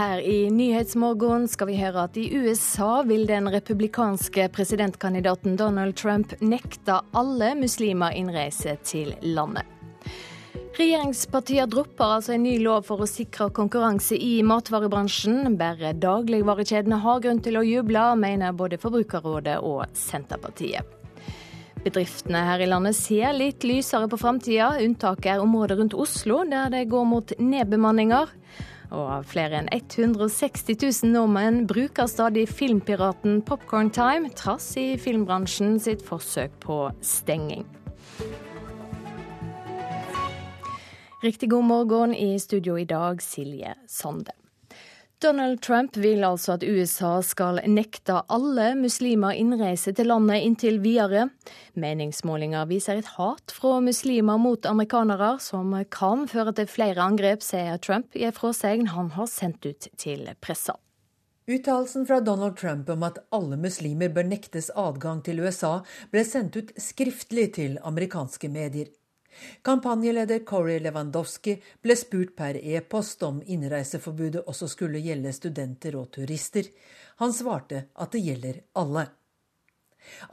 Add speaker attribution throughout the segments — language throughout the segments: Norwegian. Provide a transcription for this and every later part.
Speaker 1: Her i Nyhetsmorgen skal vi høre at i USA vil den republikanske presidentkandidaten Donald Trump nekte alle muslimer innreise til landet. Regjeringspartiene dropper altså en ny lov for å sikre konkurranse i matvarebransjen. Bare dagligvarekjedene har grunn til å juble, mener både Forbrukerrådet og Senterpartiet. Bedriftene her i landet ser litt lysere på framtida. Unntaket er området rundt Oslo, der det går mot nedbemanninger. Og flere enn 160 000 nordmenn bruker stadig filmpiraten Popcorn Time, trass i filmbransjen sitt forsøk på stenging. Riktig god morgen i studio i dag, Silje Sande. Donald Trump vil altså at USA skal nekte alle muslimer innreise til landet inntil videre. Meningsmålinger viser et hat fra muslimer mot amerikanere, som kan føre til flere angrep, sier Trump i en fråsegn han har sendt ut til pressa.
Speaker 2: Uttalelsen fra Donald Trump om at alle muslimer bør nektes adgang til USA, ble sendt ut skriftlig til amerikanske medier. Kampanjeleder Corey Lewandowski ble spurt per e-post om innreiseforbudet også skulle gjelde studenter og turister. Han svarte at det gjelder alle.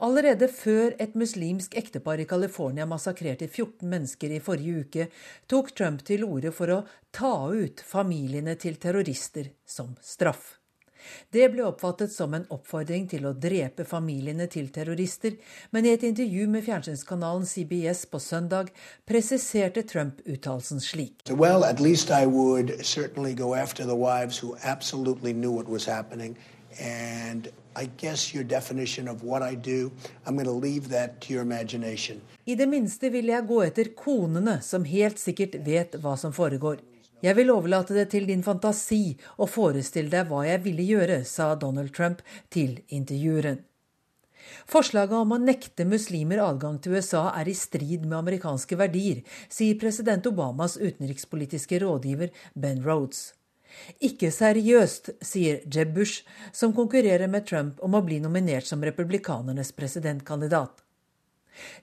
Speaker 2: Allerede før et muslimsk ektepar i California massakrerte 14 mennesker i forrige uke, tok Trump til orde for å ta ut familiene til terrorister som straff. Det ble oppfattet som en oppfordring til å drepe familiene til terrorister, men i et intervju med fjernsynskanalen CBS på søndag presiserte Trump uttalelsen slik. Well, at least I would certainly go after the wives who absolutely knew what was happening. And I guess your definition of what I do, I'm going to leave that to your imagination. I det minste vil jeg gå etter konene, som helt sikkert vet hva som foregår. Jeg vil overlate det til din fantasi å forestille deg hva jeg ville gjøre, sa Donald Trump til intervjueren. Forslaget om å nekte muslimer adgang til USA er i strid med amerikanske verdier, sier president Obamas utenrikspolitiske rådgiver Ben Rhodes. Ikke seriøst, sier Jeb Bush, som konkurrerer med Trump om å bli nominert som republikanernes presidentkandidat.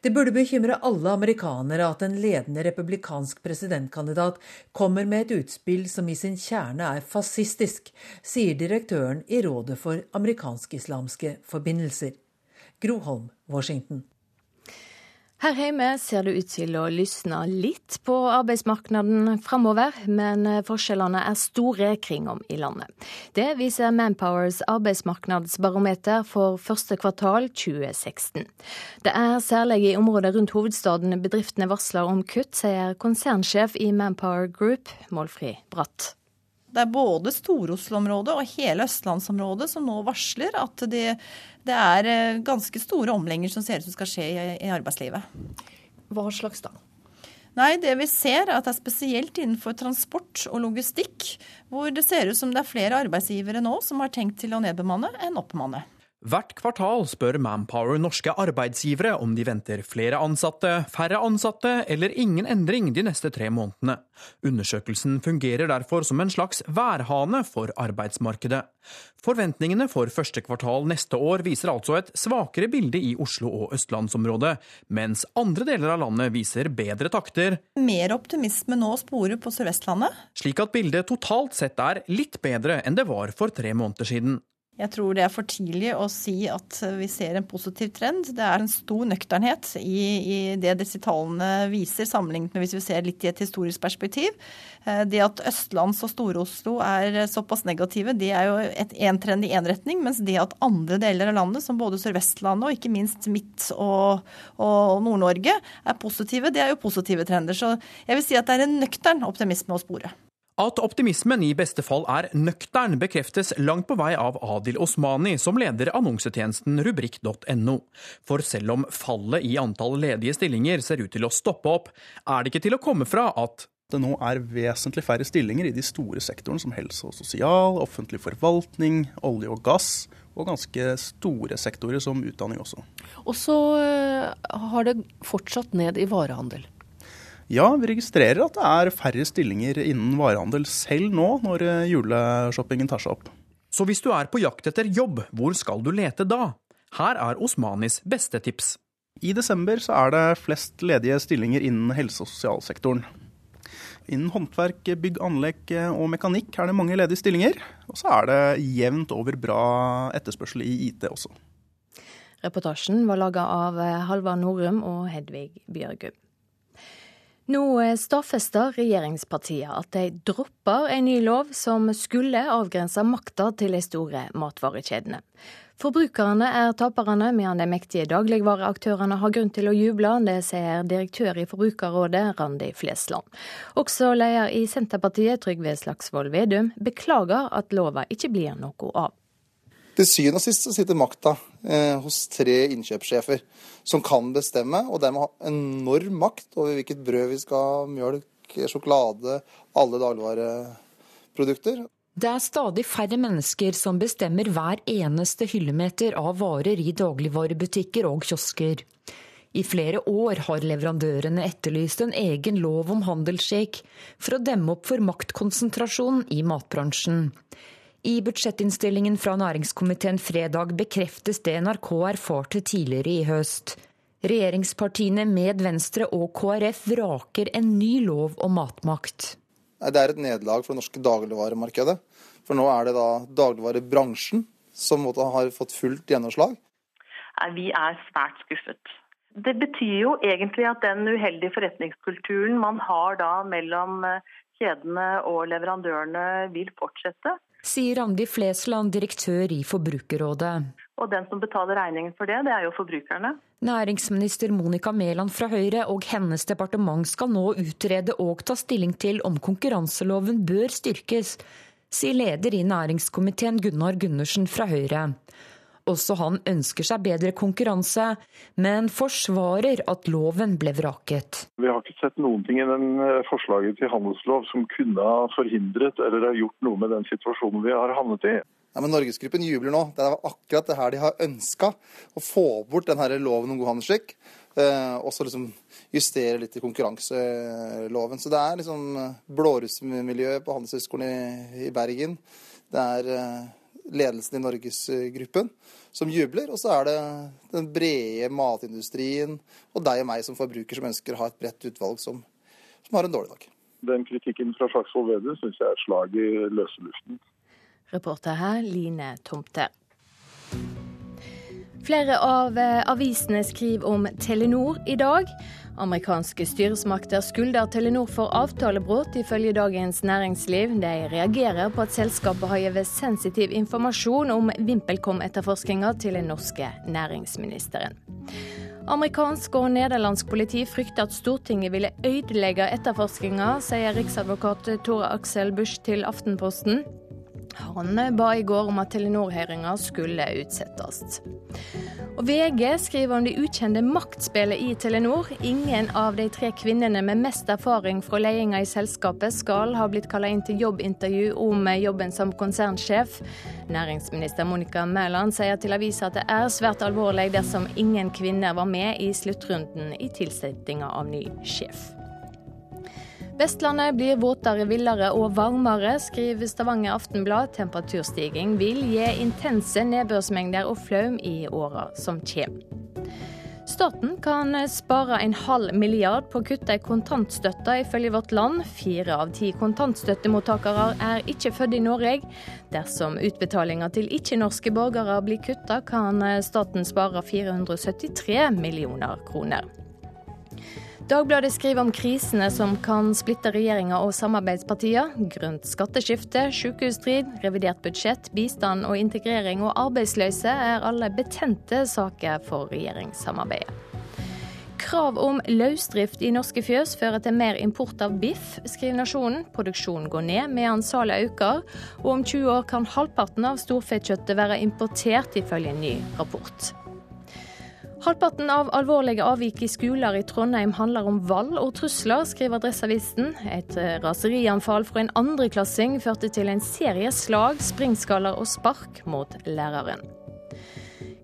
Speaker 2: Det burde bekymre alle amerikanere at en ledende republikansk presidentkandidat kommer med et utspill som i sin kjerne er fascistisk, sier direktøren i Rådet for amerikansk-islamske forbindelser. Gro Holm, Washington.
Speaker 1: Her hjemme ser det ut til å lysne litt på arbeidsmarkedet framover, men forskjellene er store kring om i landet. Det viser Manpowers arbeidsmarkedsbarometer for første kvartal 2016. Det er særlig i området rundt hovedstaden bedriftene varsler om kutt, sier konsernsjef i Manpower Group, Målfri Bratt.
Speaker 3: Det er både Stor-Oslo-området og hele østlandsområdet som nå varsler at det, det, er eh, ganske store omlegginger som ser ut som skal skje i, i arbeidslivet.
Speaker 4: Hva slags da?
Speaker 3: Nei, det vi ser er at det er spesielt innenfor transport og logistikk, hvor det ser ut som det er flere arbeidsgivere nå som har tenkt til å nedbemanne enn oppmanne.
Speaker 5: Hvert kvartal spør Manpower norske arbeidsgivere om de venter flere ansatte, færre ansatte eller ingen endring de neste tre månedene. Undersøkelsen fungerer derfor som en slags værhane for arbeidsmarkedet. Forventningene for første kvartal neste år viser altså et svakere bilde i Oslo og østlandsområdet, mens andre deler av landet viser bedre takter.
Speaker 3: Mer optimisme nå å spore på Sør-Vestlandet.
Speaker 5: Slik at bildet totalt sett er litt bedre enn det var for tre måneder siden.
Speaker 3: Jeg tror det er for tidlig å si at vi ser en positiv trend. Det er en stor nøkternhet i, i det disse tallene viser, sammenlignet med hvis vi ser litt i et historisk perspektiv. Eh, det at Østlands- og Stor-Oslo er såpass negative, det er jo én trend i én retning. Mens det at andre deler av landet, som både Sør-Vestlandet og ikke minst Midt- og, og Nord-Norge, er positive, det er jo positive trender. Så jeg vil si at det er en nøktern optimisme å spore.
Speaker 5: At optimismen i beste fall er nøktern, bekreftes langt på vei av Adil Osmani, som leder annonsetjenesten rubrikk.no. For selv om fallet i antall ledige stillinger ser ut til å stoppe opp, er det ikke til å komme fra at
Speaker 6: det nå er vesentlig færre stillinger i de store sektorene som helse og sosial, offentlig forvaltning, olje og gass, og ganske store sektorer som utdanning også.
Speaker 4: Og så eh, har det fortsatt ned i varehandel.
Speaker 6: Ja, vi registrerer at det er færre stillinger innen varehandel selv nå, når eh, juleshoppingen tar seg opp.
Speaker 5: Så hvis du er på jakt etter jobb, hvor skal du lete da? Her er Osmanis beste tips.
Speaker 6: I desember så er det flest ledige stillinger innen helse- og sosialsektoren. Innen håndverk, bygg, anlegg og mekanikk er det mange ledige stillinger. Og så er det jevnt over bra etterspørsel i IT også.
Speaker 1: Reportasjen var laga av Halvard Norum og Hedvig Bjørgum. Nå stadfester regjeringspartiene at de dropper en ny lov som skulle avgrense makta til de store matvarekjedene. Forbrukerne er taperne, mens de mektige dagligvareaktørene har grunn til å juble. Det sier direktør i Forbrukerrådet, Randi Flesland. Også leder i Senterpartiet, Trygve Slagsvold Vedum, beklager at lova ikke blir noe av.
Speaker 7: Til syvende og sist så sitter makta eh, hos tre innkjøpssjefer som kan bestemme, og dermed ha enorm makt over hvilket brød vi skal ha, mjølk, sjokolade, alle dagligvareprodukter.
Speaker 8: Det er stadig færre mennesker som bestemmer hver eneste hyllemeter av varer i dagligvarebutikker og kiosker. I flere år har leverandørene etterlyst en egen lov om handelsskikk for å demme opp for maktkonsentrasjon i matbransjen. I budsjettinnstillingen fra næringskomiteen fredag bekreftes det NRK erfarte tidligere i høst. Regjeringspartiene med Venstre og KrF vraker en ny lov om matmakt.
Speaker 7: Det er et nederlag for det norske dagligvaremarkedet. For nå er det da dagligvarebransjen som har fått fullt gjennomslag.
Speaker 9: Vi er svært skuffet. Det betyr jo egentlig at den uheldige forretningskulturen man har da mellom eh, kjedene og leverandørene vil fortsette
Speaker 8: sier Randi Flesland, direktør i Forbrukerrådet.
Speaker 9: Og den som betaler regningen for det, det er jo forbrukerne.
Speaker 8: Næringsminister Monica Mæland fra Høyre og hennes departement skal nå utrede og ta stilling til om konkurranseloven bør styrkes, sier leder i næringskomiteen Gunnar Gundersen fra Høyre. Også han ønsker seg bedre konkurranse, men forsvarer at loven ble vraket.
Speaker 10: Vi har ikke sett noen ting i den eh, forslaget til handelslov som kunne ha forhindret eller ha gjort noe med den situasjonen vi har havnet i.
Speaker 7: Ja, men Norgesgruppen jubler nå. Det er akkurat det her de har ønska. Å få bort denne loven om god handelsskikk. Eh, og så liksom justere litt i konkurranseloven. Så det er liksom eh, blårussmiljøet på Handelshøyskolen i, i Bergen. Det er ledelsen i Norgesgruppen som jubler. Og så er det den brede matindustrien og deg og meg som forbruker som ønsker å ha et bredt utvalg som, som har en dårlig dag.
Speaker 10: Den kritikken fra Slagsvold Vedum syns jeg er et slag i løse luften.
Speaker 1: Reporter her Line Tomte. Flere av eh, avisene skriver om Telenor i dag. Amerikanske styresmakter skylder Telenor for avtalebrudd, ifølge Dagens Næringsliv. De reagerer på at selskapet har gitt sensitiv informasjon om VimpelCom-etterforskninga til den norske næringsministeren. Amerikansk og nederlandsk politi frykter at Stortinget ville ødelegge etterforskninga, sier riksadvokat Tore Aksel Busch til Aftenposten. Han ba i går om at Telenor-høringa skulle utsettes. Og VG skriver om det ukjente maktspillet i Telenor. Ingen av de tre kvinnene med mest erfaring fra ledelsen i selskapet skal ha blitt kalt inn til jobbintervju om jobben som konsernsjef. Næringsminister Monica Mæland sier til avisa at det er svært alvorlig dersom ingen kvinner var med i sluttrunden i tilsettinga av ny sjef. Vestlandet blir våtere, villere og varmere, skriver Stavanger Aftenblad. Temperaturstigning vil gi intense nedbørsmengder og flaum i åra som kommer. Staten kan spare en halv milliard på å kutte i kontantstøtta, ifølge Vårt Land. Fire av ti kontantstøttemottakere er ikke født i Norge. Dersom utbetalinger til ikke-norske borgere blir kutta, kan staten spare 473 millioner kroner. Dagbladet skriver om krisene som kan splitte regjeringa og samarbeidspartiene. Grønt skatteskifte, sykehusstrid, revidert budsjett, bistand og integrering og arbeidsløse er alle betente saker for regjeringssamarbeidet. Krav om løsdrift i norske fjøs fører til mer import av biff, skriver Nasjonen. Produksjonen går ned, mens salget øker. Og om 20 år kan halvparten av storfekjøttet være importert, ifølge en ny rapport. Halvparten av alvorlige avvik i skoler i Trondheim handler om vold og trusler, skriver Adresseavisen. Et eh, raserianfall fra en andreklassing førte til en serie slag, springskaller og spark mot læreren.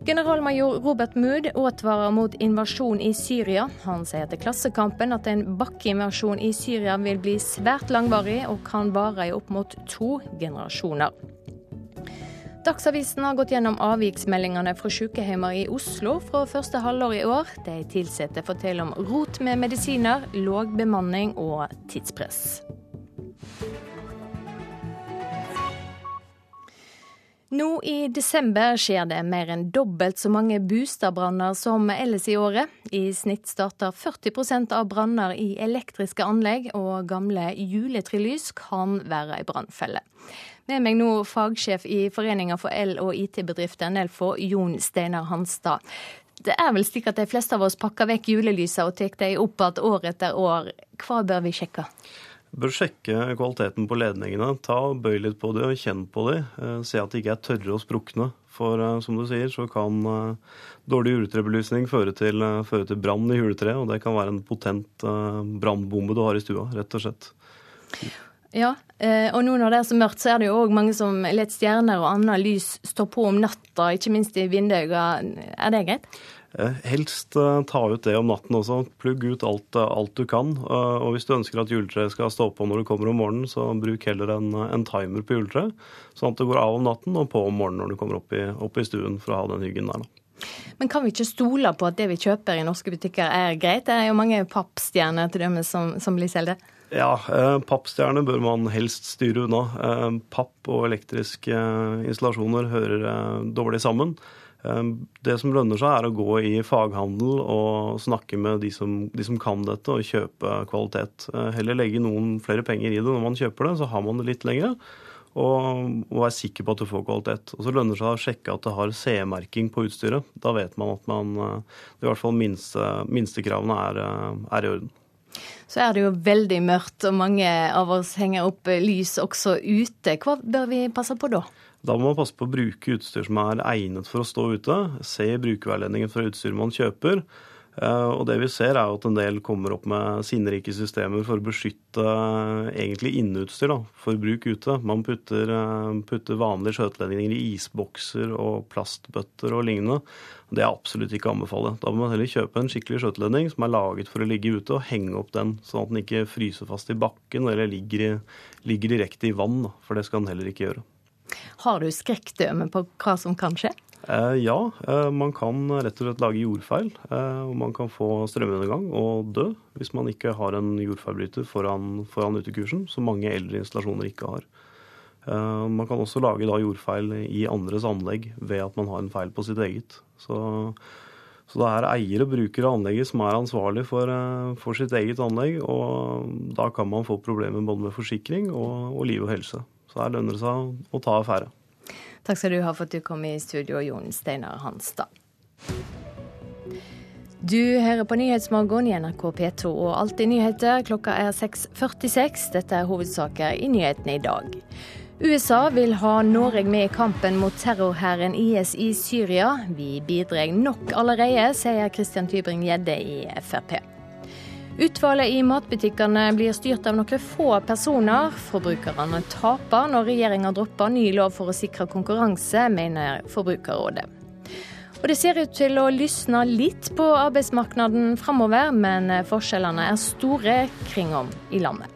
Speaker 1: Generalmajor Robert Mood advarer mot invasjon i Syria. Han sier til Klassekampen at en bakkeinvasjon i Syria vil bli svært langvarig og kan vare i opp mot to generasjoner. Dagsavisen har gått gjennom avviksmeldingene fra sykehjemmer i Oslo fra første halvår i år. De ansatte forteller om rot med medisiner, låg bemanning og tidspress. Nå i desember skjer det mer enn dobbelt så mange boligbranner som ellers i året. I snitt starter 40% av branner i elektriske anlegg, og gamle juletrelys kan være ei brannfelle. Med meg nå fagsjef i Foreninga for el- og IT-bedrifter, Nelfo, Jon Steinar Hanstad. Det er vel slik at de fleste av oss pakker vekk julelysa og tar dem opp igjen år etter år. Hva bør vi sjekke?
Speaker 11: bør sjekke kvaliteten på ledningene. Ta og Bøy litt på dem kjenn på dem. Eh, se at de ikke er tørre og sprukne. For eh, som du sier, så kan eh, dårlig juletrebelysning føre til, til brann i juletreet. Og det kan være en potent brannbombe du har i stua, rett og slett.
Speaker 1: Ja, og nå når det er så mørkt, så er det jo òg mange som lar stjerner og annet lys stå på om natta, ikke minst i vinduene. Er det greit?
Speaker 11: Eh, helst eh, ta ut det om natten også. Plugg ut alt, eh, alt du kan. Og hvis du ønsker at juletreet skal stå på når du kommer om morgenen, så bruk heller en, en timer på juletreet, sånn at det går av om natten og på om morgenen når du kommer opp i, opp i stuen for å ha den hyggen der. Da.
Speaker 1: Men kan vi ikke stole på at det vi kjøper i norske butikker er greit? Det er jo mange pappstjerner til dømes som, som blir solgt.
Speaker 11: Ja, eh, pappstjerner bør man helst styre unna. Eh, papp og elektriske installasjoner hører eh, dårlig sammen. Det som lønner seg, er å gå i faghandel og snakke med de som, de som, kan dette, og kjøpe kvalitet. Eh, heller legge noen flere penger i det når man kjøper det, så har man det litt lenger. Og, og være sikker på at du får kvalitet. Og så lønner det seg å sjekke at det har CE-merking på utstyret. Da vet man at man, eh, i hvert fall minste, minstekravene er, eh, er i orden.
Speaker 1: Så er det jo veldig mørkt, og mange av oss henger opp lys også ute. Hva bør vi passe på da?
Speaker 11: Da må man passe på å bruke utstyr som er egnet for å stå ute. Se brukerveiledningen fra utstyret man kjøper. Eh, og det vi ser er at en del kommer opp med sinnrike systemer for å beskytte eh, egentlig inneutstyr da, for bruk ute. Man putter, eh, putter vanlige skjøteledninger i isbokser og plastbøtter og lignende. Det er absolutt ikke å anbefale. Da må man heller kjøpe en skikkelig skjøteledning som er laget for å ligge ute, og henge opp den, sånn at den ikke fryser fast i bakken eller ligger, i, ligger direkte i vann. For det skal den heller ikke gjøre.
Speaker 1: Har du skrekkdømme på hva som kan skje?
Speaker 11: Eh, ja, eh, man kan rett og slett lage jordfeil. Eh, og man kan få strømundergang og dø hvis man ikke har en jordfeilbryter foran, foran utekursen, som mange eldre installasjoner ikke har. Man kan også lage da, jordfeil i andres anlegg ved at man har en feil på sitt eget. Så, så det er eier og bruker av anlegget som er ansvarlig for, for, sitt eget anlegg. Og da kan man få problemer både med forsikring og, og liv og helse. Så her lønner det seg å ta affære.
Speaker 1: Takk skal du ha for at du kom i studio, Jon Steinar Hanstad. Du hører på Nyhetsmorgen i NRK P2 og Alltid nyheter. Klokka er 6.46. Dette er hovedsaker i nyhetene i dag. USA vil ha Norge med i kampen mot terrorhæren IS i Syria. Vi bidrar nok allerede, sier Christian Tybring-Gjedde i Frp. Utvalget i matbutikkene blir styrt av noen få personer. Forbrukerne taper når regjeringa dropper ny lov for å sikre konkurranse, mener Forbrukerrådet. Og Det ser ut til å lysne litt på arbeidsmarkedet framover, men forskjellene er store kringom i landet.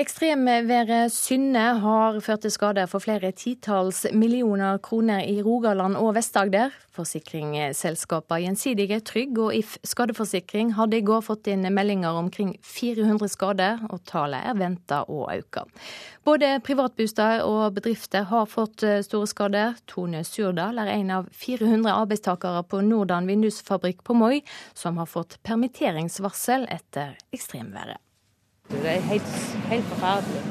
Speaker 1: Ekstremværet Synne har ført til skader for flere titalls millioner kroner i Rogaland og Vest-Agder. Forsikringsselskapene Gjensidige, Trygg og If skadeforsikring hadde i går fått inn meldinger omkring 400 skader, og tallet er venta å øke. Både privatbosteder og bedrifter har fått eh, store skader. Tone Surdal er en av 400 arbeidstakere på Nordan vindusfabrikk på Moi, som har fått permitteringsvarsel etter ekstremværet.
Speaker 12: Det er helt, helt forferdelig.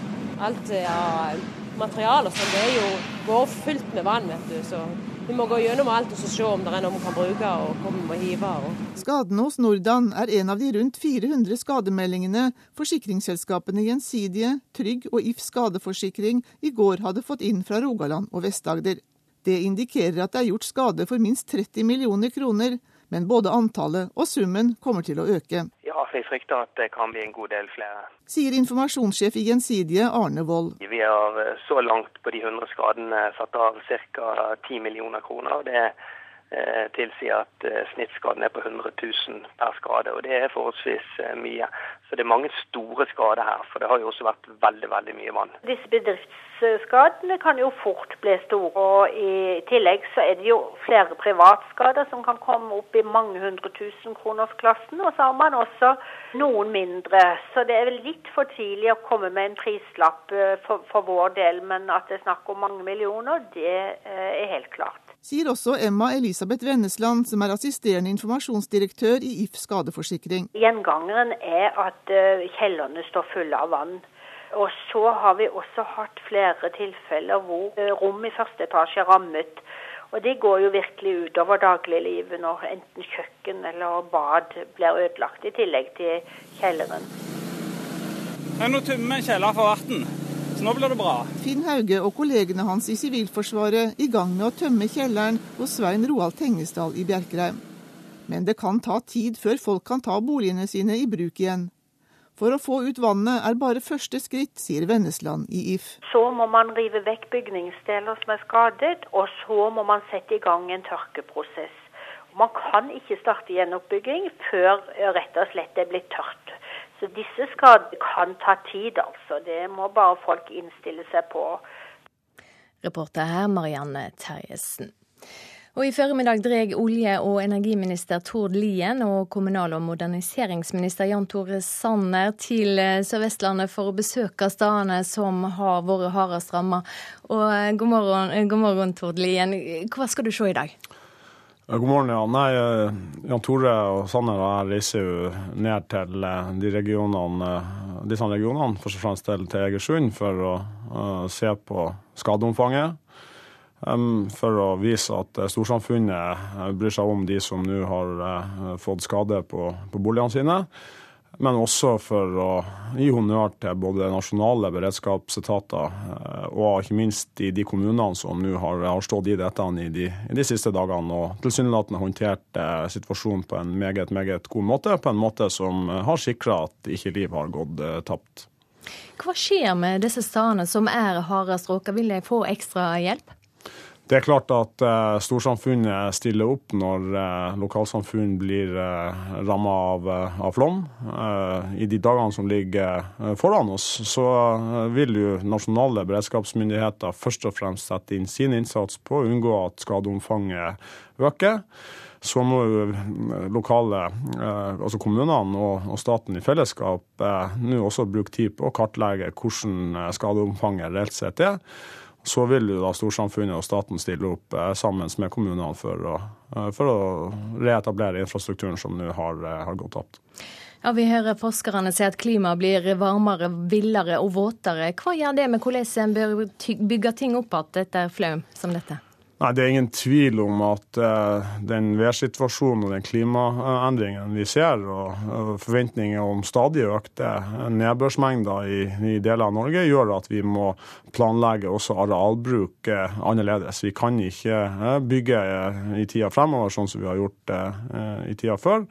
Speaker 12: Alt av materialer og sånn, det er jo går fullt med vann, vet du. Så vi må gå gjennom alt og se om det er noe vi kan bruke og hvor vi må hive. Og...
Speaker 13: Skaden hos Nordan er en av de rundt 400 skademeldingene forsikringsselskapene Gjensidige, Trygg og If skadeforsikring i går hadde fått inn fra Rogaland og Vest-Agder. Det indikerer at det er gjort skade for minst 30 millioner kroner, men både antallet og summen kommer til å øke.
Speaker 14: Ja, jeg frykter at det kan bli en god del flere.
Speaker 13: Sier informasjonssjef i Gjensidige Arne Wold.
Speaker 14: Vi har så langt på de 100 skadene satt av ca. 10 millioner kroner. Det tilsier at eh, snittskaden er på 100 000 per skade. og Det er forholdsvis eh, mye. Så det er mange store skader her, for det har jo også vært veldig veldig mye vann.
Speaker 15: Disse bedriftsskadene kan jo fort bli store. og I tillegg så er det jo flere privatskader som kan komme opp i mange hundre tusen kroners-klassen. Og så har man også noen mindre. Så det er vel litt for tidlig å komme med en prislapp for, for vår del, men at det er snakk om mange millioner, det er helt klart
Speaker 13: sier også Emma Elisabeth Vennesland, som er assisterende informasjonsdirektør i If skadeforsikring.
Speaker 15: Gjengangeren er at eh, kjellerne står fulle av vann. Og så har vi også hatt flere tilfeller hvor eh, rom i første etasje er rammet. Og det går jo virkelig utover dagliglivet når enten kjøkken eller bad blir ødelagt, i tillegg til kjelleren.
Speaker 16: Nå tømmer kjeller for vann. Så nå blir det bra.
Speaker 13: Finn Hauge og kollegene hans i Sivilforsvaret i gang med å tømme kjelleren hos Svein Roald Tengesdal i Bjerkreim. Men det kan ta tid før folk kan ta boligene sine i bruk igjen. For å få ut vannet er bare første skritt, sier Vennesland i If.
Speaker 15: Så må man rive vekk bygningsdeler som er skadet, og så må man sette i gang en tørkeprosess. Man kan ikke starte gjenoppbygging før rett og slett det er blitt tørt. Så disse skadene kan ta tid, altså. Det må bare folk innstille seg på.
Speaker 1: Reporter her Marianne Terjesen. Og I formiddag dreg olje- og energiminister Tord Lien og kommunal- og moderniseringsminister Jan Tore Sanner til Sør-Vestlandet for å besøke stedene som har vært hardest rammet. God morgen, god morgen, Tord Lien. Hva skal du se i dag?
Speaker 17: God morgen, ja. Nei, eh, Jan Tore og Sanner og jeg reiser jo ned til eh, de regionene, eh, disse regionene, først og fremst til, til Egersund, for å uh, se på skadeomfanget. Um, for å vise at storsamfunnet bryr seg om de som nå har uh, fått skade på, på boligene sine men også for å gi honnør til både nasjonale beredskapsetater eh, og ikke minst i de kommunene som nå har, har stått i dette i de, i de siste dagene og tilsynelatende håndtert eh, situasjonen på en meget, meget god måte. På en måte som har sikra at ikke liv har gått eh, tapt.
Speaker 1: Hva skjer med disse stedene som er hardest råka? Vil de få ekstra hjelp?
Speaker 17: Det er klart at uh, storsamfunnet stiller opp når uh, lokalsamfunn blir eh, ramma av, uh, av, flom. I de dagene som ligger foran oss, så vil jo nasjonale beredskapsmyndigheter først og fremst sette inn sin innsats på å unngå at skadeomfanget øker. Så må jo lokale, altså kommunene og, og staten i fellesskap nå også bruke tid på å kartlegge hvordan skadeomfanget reelt sett er så vil jo da storsamfunnet og staten stille opp eh, sammen med kommunene for å, eh, for å reetablere infrastrukturen som nå har, eh, har, gått tapt.
Speaker 1: Ja, Vi hører forskerne si at klimaet blir varmere, villere og våtere. Hva gjør det med hvordan en bør bygge ting opp igjen etter flaum som dette?
Speaker 17: Nei, Det er ingen tvil om at uh, den værsituasjonen og den klimaendringen vi ser, og forventninger om stadig økte nedbørsmengder i, i, deler av Norge, gjør at vi må planlegge også arealbruk uh, annerledes. Vi kan ikke bygge i tida fremover sånn som vi har gjort i tida før.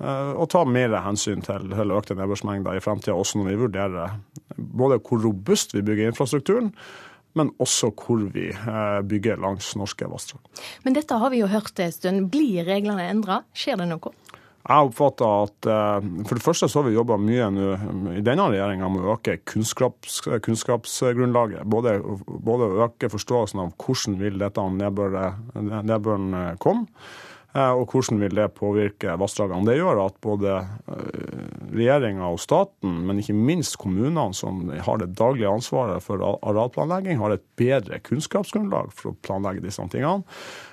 Speaker 17: Og ta mer hensyn til, til økte nedbørsmengder i fremtida, også når vi vurderer både hvor robust vi bygger infrastrukturen, men også hvor vi eh, bygger langs norske vassdrag.
Speaker 1: Men dette har vi jo hørt en stund. Blir reglene endra? Skjer det noe?
Speaker 17: Jeg oppfatter at eh, For det første så har vi jobba mye nå i denne regjeringa med å øke kunnskaps, kunnskapsgrunnlaget. Både, både øke forståelsen av hvordan vil dette nedbøren eh, komme og hvordan vil det påvirke vassdragene. Det gjør at både eh, regjeringa og staten, men ikke minst kommunene som har det daglige ansvaret for arealplanlegging, har et bedre kunnskapsgrunnlag for å planlegge disse tingene.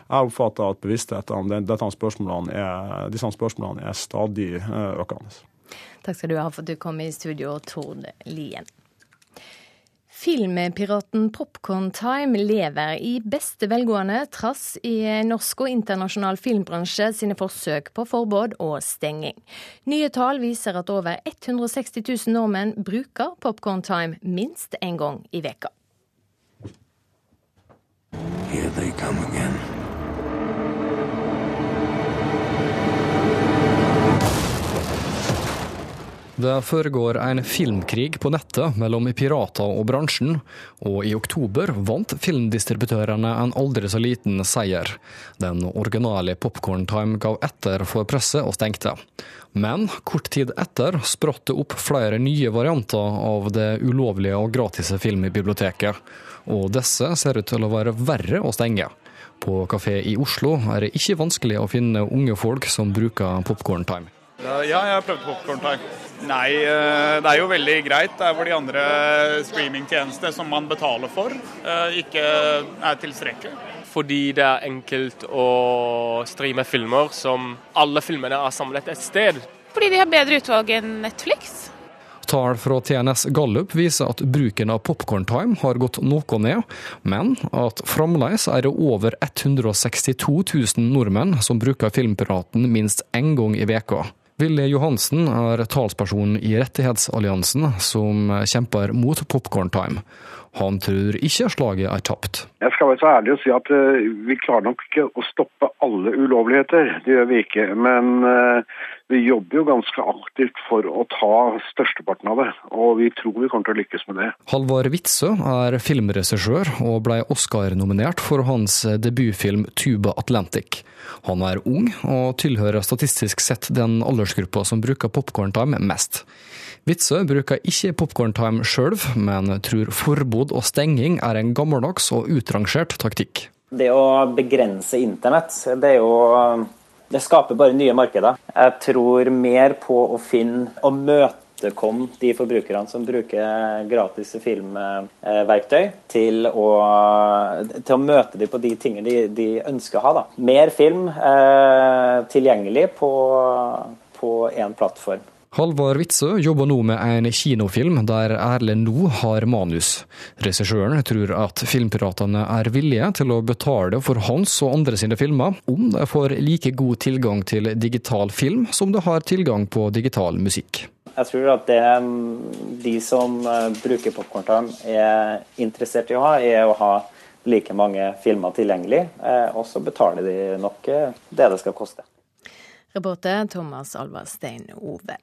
Speaker 17: Jeg oppfatter at bevisstheten om spørsmålene er, disse spørsmålene er stadig eh, økende.
Speaker 1: Takk skal du ha for at du kom i studio, Tord Lien. Filmpiraten Popcorn Time lever i beste velgående trass i norsk og internasjonal filmbransje sine forsøk på forbud og stenging. Nye tall viser at over 160 000 nordmenn bruker Popcorn Time minst en gang i veka. Here they come again.
Speaker 18: Det foregår en filmkrig på nettet mellom pirater og bransjen, og i oktober vant filmdistributørene en aldri så liten seier. Den originale Popcorn Time gav etter for presset og stengte. Men kort tid etter spratt det opp flere nye varianter av det ulovlige og gratise filmbiblioteket, og disse ser ut til å være verre å stenge. På kafé i Oslo er det ikke vanskelig å finne unge folk som bruker Popcorn Time.
Speaker 19: Ja, jeg har prøvd Popcorn Time. Nei, eh, det er jo veldig greit der hvor de andre streamingtjenestene som man betaler for, eh, ikke er tilstrekkelig.
Speaker 20: Fordi det er enkelt å streame filmer som alle filmene er samlet et sted.
Speaker 21: Fordi de har bedre utvalg enn Netflix.
Speaker 18: Tall fra TNS Gallup viser at bruken av Popcorn Time har gått noe ned, men at fremdeles er det over 162 000 nordmenn som bruker Filmpiraten minst én gang i veka. Ville Johansen er talsperson i Rettighetsalliansen, som kjemper mot Popcorn Time. Han tror ikke slaget er tapt.
Speaker 22: Jeg skal være så ærlig å si at uh, vi klarer nok ikke å stoppe alle ulovligheter. Det gjør vi ikke. Men uh, vi jobber jo ganske aktivt for å ta størsteparten av det. Og vi tror vi kommer til å lykkes med det.
Speaker 18: Halvard Witzøe er filmregissør og ble Oscar-nominert for hans debutfilm 'Tuba Atlantic'. Han er ung, og tilhører statistisk sett den aldersgruppa som bruker popkorntime mest. Witzøe bruker ikke popkorntime sjøl, men tror forbud og stenging er en gammeldags og utrangert taktikk.
Speaker 23: Det å begrense internett, det er jo Det skaper bare nye markeder. Jeg tror mer på å finne og møte imøtekomme de forbrukerne som bruker gratis filmverktøy, til å, til å møte dem på de tingene de, de ønsker å ha. Da. Mer film eh, tilgjengelig på én plattform.
Speaker 18: Halvard Witzøe jobber nå med en kinofilm der Erlend nå har manus. Regissøren tror at filmpiratene er villige til å betale for hans og andre sine filmer, om de får like god tilgang til digital film som de har tilgang på digital musikk.
Speaker 23: Jeg tror at det de som eh, bruker popkorn er interessert i å ha, er å ha like mange filmer tilgjengelig, eh, og så betaler de nok eh, det det skal koste.
Speaker 1: Reporter Thomas Alvar Stein Ove.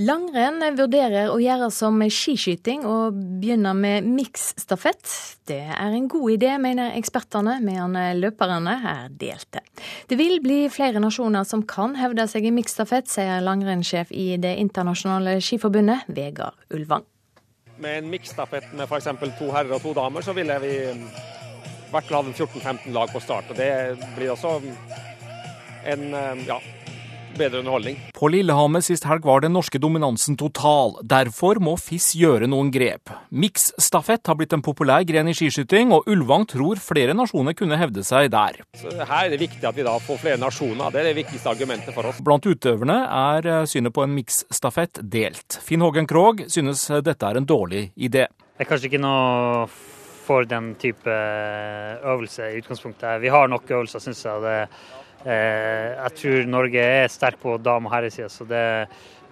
Speaker 1: Langrenn vurderer å gjøre som skiskyting og begynne med miksstafett. Det er en god idé, mener ekspertene, mens løperne er delte. Det vil bli flere nasjoner som kan hevde seg i miksstafett, sier langrennssjef i Det internasjonale skiforbundet, Vegard Ulvang.
Speaker 24: Med en miksstafett med f.eks. to herrer og to damer, så ville vi i hvert fall hatt 14-15 lag på start. og Det blir også en ja, bedre underholdning.
Speaker 25: På Lillehammer sist helg var den norske dominansen total. Derfor må FIS gjøre noen grep. Miksstafett har blitt en populær gren i skiskyting, og Ulvang tror flere nasjoner kunne hevde seg der.
Speaker 24: Så her er det viktig at vi da får flere nasjoner. Det er det viktigste argumentet for oss.
Speaker 25: Blant utøverne er eh, synet på en miksstafett delt. Finn Hågen Krogh synes dette er en dårlig idé.
Speaker 26: Det er kanskje ikke noe for den type øvelse i utgangspunktet. Vi har nok øvelser, syns jeg. Det Eh, jeg tror Norge er sterk på dame- og herresida, så det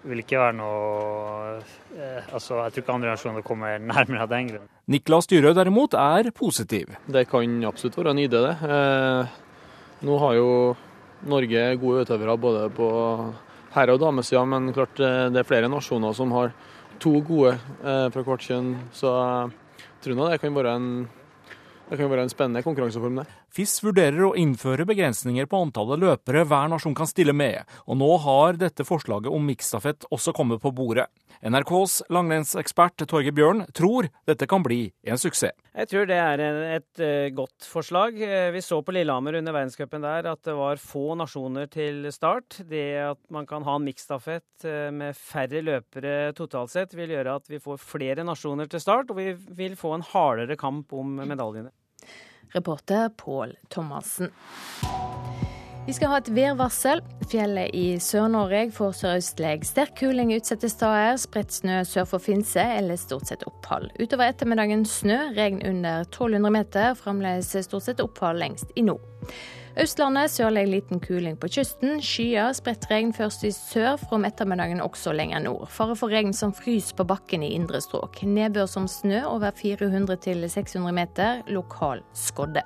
Speaker 26: vil ikke være noe eh, altså, Jeg tror ikke andre nasjoner kommer nærmere av den grunn.
Speaker 25: Niklas Dyrøe derimot er positiv.
Speaker 27: Det kan absolutt være en idé, det. Eh, nå har jo Norge gode utøvere både på herre- og damesida, men klart det er flere nasjoner som har to gode fra hvert kjønn. Så jeg tror nå det kan være en det kan være en spennende konkurranseform, det.
Speaker 25: FIS vurderer å innføre begrensninger på antallet løpere hver nasjon kan stille med, og nå har dette forslaget om miksstafett også kommet på bordet. NRKs langrennsekspert Torge Bjørn tror dette kan bli en suksess.
Speaker 28: Jeg tror det er et eh, godt forslag. Eh, vi så på Lillehammer under verdenscupen der at det var få nasjoner til start. Det at man kan ha en miksstafett eh, med færre løpere totalt sett, vil gjøre at vi får flere nasjoner til start, og vi vil få en hardere kamp om medaljene.
Speaker 1: Reporter Pål Thomassen. Vi skal ha et værvarsel. Fjellet i Sør-Norge får sørøstlig sterk kuling utsatte steder. Spredt snø sør for Finse eller stort sett opphold. Utover ettermiddagen snø, regn under 1200 meter. Fremdeles stort sett opphold lengst i nord. Østlandet sørlig liten kuling på kysten. Skyer, spredt regn først i sør, fra om ettermiddagen også lenger nord. Fare for regn som fryser på bakken i indre strøk. Nedbør som snø over 400 600 meter. Lokal skodde.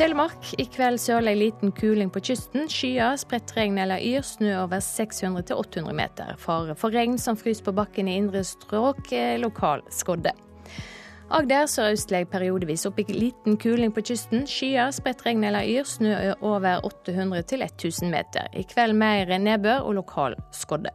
Speaker 1: Telemark. I kveld sørlig liten kuling på kysten. Skyer, spredt regn eller yr. Snø over 600-800 meter. Fare for regn som fryser på bakken i indre strøk. Lokal skodde. Agder sørøstlig periodevis opp i liten kuling på kysten. Skyer, spredt regn eller yr. Snø over 800-1000 meter. I kveld mer nedbør og lokal skodde.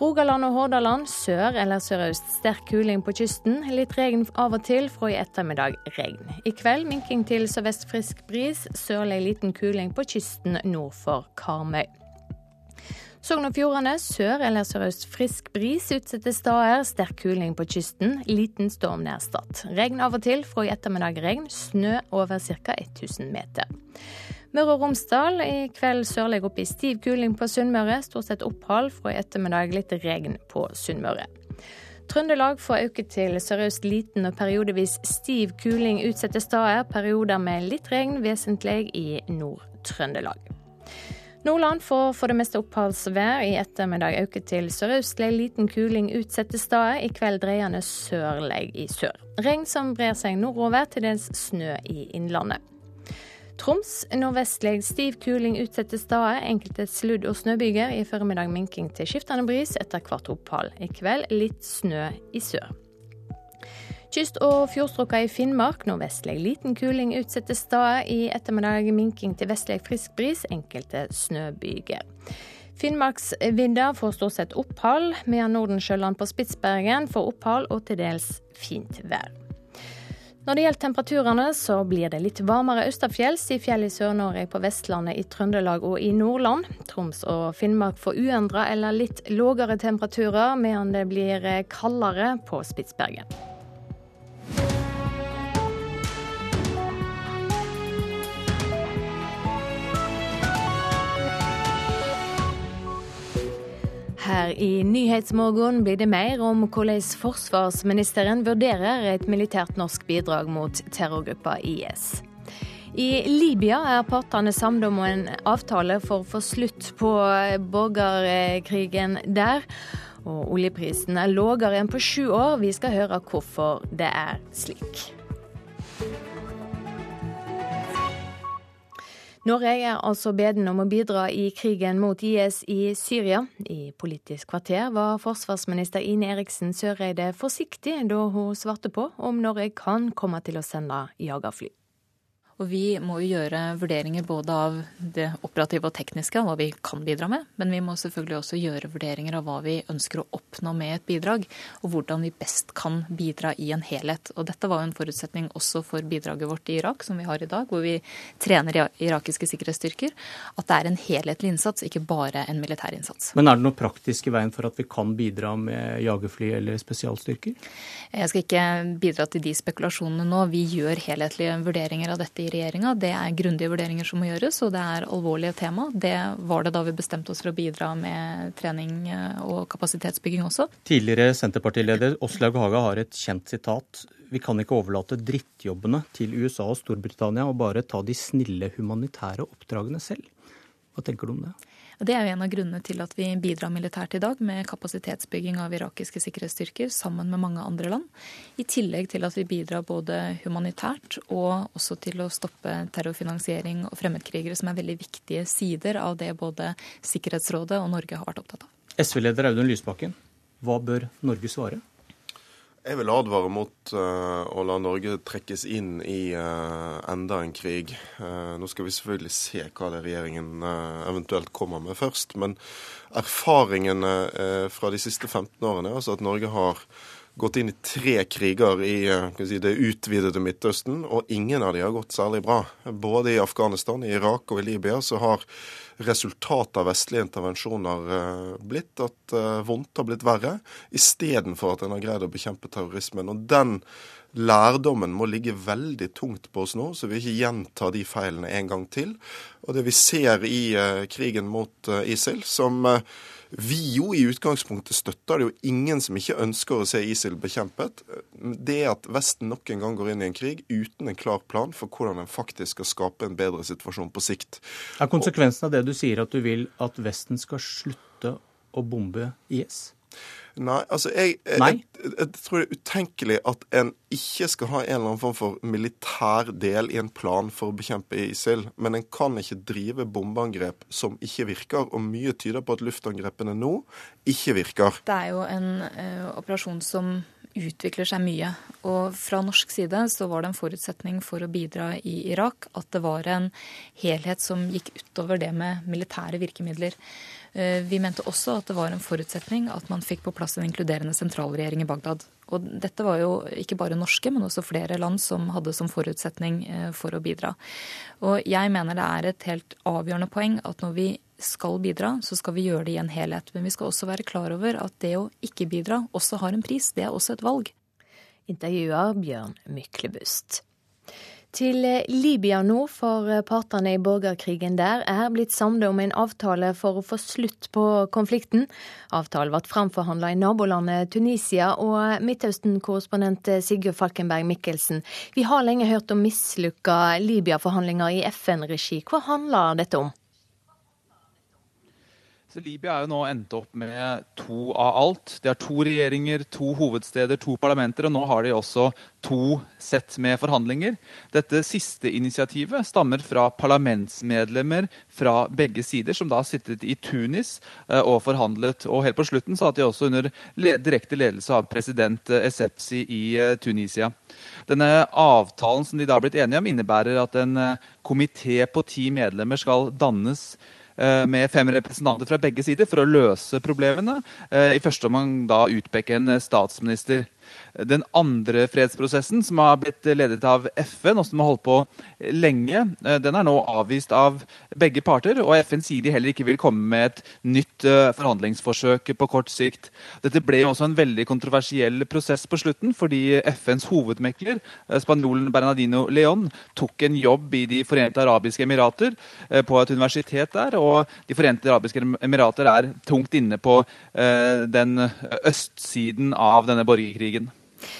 Speaker 1: Rogaland og Hordaland sør eller sørøst sterk kuling på kysten. Litt regn av og til, fra i ettermiddag regn. I kveld minking til sørvest frisk bris. Sørlig liten kuling på kysten nord for Karmøy. Sogn og Fjordane sør eller sørøst frisk bris utsatte steder. Sterk kuling på kysten. Liten storm nær Stad. Regn av og til, fra i ettermiddag regn. Snø over ca. 1000 meter. Møre og Romsdal i kveld sørlig opp i stiv kuling på Sunnmøre. Stort sett opphold, fra i ettermiddag litt regn på Sunnmøre. Trøndelag får øke til sørøst liten og periodevis stiv kuling utsatte steder. Perioder med litt regn, vesentlig i Nord-Trøndelag. Nordland får for det meste oppholdsvær. I ettermiddag øker til sørøstlig liten kuling utsatte steder. I kveld dreiende sørlig i sør. Regn som brer seg nordover, til dels snø i innlandet. Troms nordvestlig stiv kuling utsatte steder. Enkelte sludd- og snøbyger. I formiddag minking til skiftende bris, etter hvert opphold. I kveld litt snø i sør. Kyst- og fjordstrøka i Finnmark nordvestlig liten kuling utsatte steder. I ettermiddag minking til vestlig frisk bris, enkelte snøbyger. Finnmarksvidda får stort sett opphold, mens Nordensjøland på Spitsbergen får opphold og til dels fint vær. Når det gjelder temperaturene, så blir det litt varmere østafjells i fjell i Sør-Norge, på Vestlandet, i Trøndelag og i Nordland. Troms og Finnmark får uendra eller litt lågere temperaturer, mens det blir kaldere på Spitsbergen. Her i Nyhetsmorgen blir det mer om hvordan forsvarsministeren vurderer et militært norsk bidrag mot terrorgruppa IS. I Libya er partene samlet om en avtale for å få slutt på borgerkrigen der. Og oljeprisen er lavere enn på sju år. Vi skal høre hvorfor det er slik. Norge er altså beden om å bidra i krigen mot IS i Syria. I Politisk kvarter var forsvarsminister Ine Eriksen Søreide forsiktig da hun svarte på om Norge kan komme til å sende jagerfly.
Speaker 29: Og vi må jo gjøre vurderinger både av det operative og tekniske, hva vi kan bidra med. Men vi må selvfølgelig også gjøre vurderinger av hva vi ønsker å oppnå med et bidrag. Og hvordan vi best kan bidra i en helhet. Og dette var jo en forutsetning også for bidraget vårt i Irak, som vi har i dag, hvor vi trener irakiske sikkerhetsstyrker. At det er en helhetlig innsats, ikke bare en militær innsats.
Speaker 30: Men er det noe praktisk i veien for at vi kan bidra med jagerfly eller spesialstyrker?
Speaker 29: Jeg skal ikke bidra til de spekulasjonene nå. Vi gjør helhetlige vurderinger av dette i regjeringa. Det er grundige vurderinger som må gjøres, og det er alvorlige tema. Det var det da vi bestemte oss for å bidra med trening eh, og kapasitetsbygging også.
Speaker 30: Tidligere Senterpartileder Åslaug Haga har et kjent sitat. Vi kan ikke overlate drittjobbene til USA og Storbritannia og bare ta de snille humanitære oppdragene selv. Hva tenker du om det?
Speaker 29: Det er jo en av grunnene til at vi bidrar militært i dag med kapasitetsbygging av irakiske sikkerhetsstyrker sammen med mange andre land. I tillegg til at vi bidrar både humanitært og også til å stoppe terrorfinansiering og fremmedkrigere, som er veldig viktige sider av det både Sikkerhetsrådet og Norge har vært opptatt av.
Speaker 30: SV-leder Audun Lysbakken, hva bør Norge svare?
Speaker 31: Jeg vil advare mot uh, å la Norge trekkes inn i uh, enda en krig. Uh, nå skal vi selvfølgelig se hva det regjeringen eventuelt kommer med først. Men erfaringene fra de siste 15 årene altså at Norge har gått inn i tre kriger i si, det utvidede Midtøsten, og ingen av de har gått særlig bra. Både i Afghanistan, i Irak og i Libya så har resultatet av vestlige intervensjoner eh, blitt at eh, vondt har blitt verre, istedenfor at en har greid å bekjempe terrorismen. Og den lærdommen må ligge veldig tungt på oss nå, så vi ikke gjentar de feilene en gang til. Og det vi ser i krigen mot ISIL, som vi jo i utgangspunktet støtter, det jo ingen som ikke ønsker å se ISIL bekjempet, det at Vesten nok en gang går inn i en krig uten en klar plan for hvordan en faktisk skal skape en bedre situasjon på sikt.
Speaker 30: Er konsekvensen av det du sier at du vil at Vesten skal slutte å bombe IS?
Speaker 31: Nei, altså jeg,
Speaker 30: Nei?
Speaker 31: Jeg, jeg, tror det er utenkelig at en ikke skal ha en eller annen form for militær del i en plan for å bekjempe ISIL. Men en kan ikke drive bombeangrep som ikke virker, og mye tyder på at luftangrepene nå ikke virker.
Speaker 29: Det er jo en ø, operasjon som utvikler seg mye. Og fra norsk side så var det en forutsetning for å bidra i Irak at det var en helhet som gikk utover det med militære virkemidler. Eh, vi mente også at det var en forutsetning at man fikk på plass en inkluderende sentralregjering i Bagdad. Og dette var jo ikke bare norske, men også flere land som hadde som forutsetning eh, for å bidra. Og jeg mener det er et helt avgjørende poeng at når vi skal bidra, så skal vi gjøre det i en helhet. Men vi skal også være klar over at det å ikke bidra også har en pris. Det er også et valg.
Speaker 1: Intervjuer Bjørn Myklebust. Til Libya nå, for partene i borgerkrigen der er blitt samlet om en avtale for å få slutt på konflikten. Avtalen ble framforhandla i nabolandet Tunisia, og Midtøsten-korrespondent Sigurd Falkenberg Mikkelsen, vi har lenge hørt om mislykka Libya-forhandlinger i FN-regi. Hva handler dette om?
Speaker 32: Libya er jo nå endt opp med to av alt. De har to regjeringer, to hovedsteder, to parlamenter, og nå har de også to sett med forhandlinger. Dette siste initiativet stammer fra parlamentsmedlemmer fra begge sider, som da har sittet i Tunis eh, og forhandlet. Og helt på slutten satt de også under direkte ledelse av president Esepsi Essepsi i eh, Tunisia. Denne avtalen som de da har blitt enige om, innebærer at en komité på ti medlemmer skal dannes Eh, med fem representanter fra begge sider for å løse problemene. Eh, I første omgang da utpeke en statsminister. Den andre fredsprosessen, som har blitt ledet av FN, og som har holdt på lenge, eh, den er nå avvist av begge parter. Og FN sier de heller ikke vil komme med et nytt eh, forhandlingsforsøk på kort sikt. Dette ble også en veldig kontroversiell prosess på slutten, fordi FNs hovedmekler, eh, spanjolen Bernardino Leon, tok en jobb i De forente arabiske emirater, på et universitet der. Og De forente arabiske emirater er tungt inne på den østsiden av denne borgerkrigen.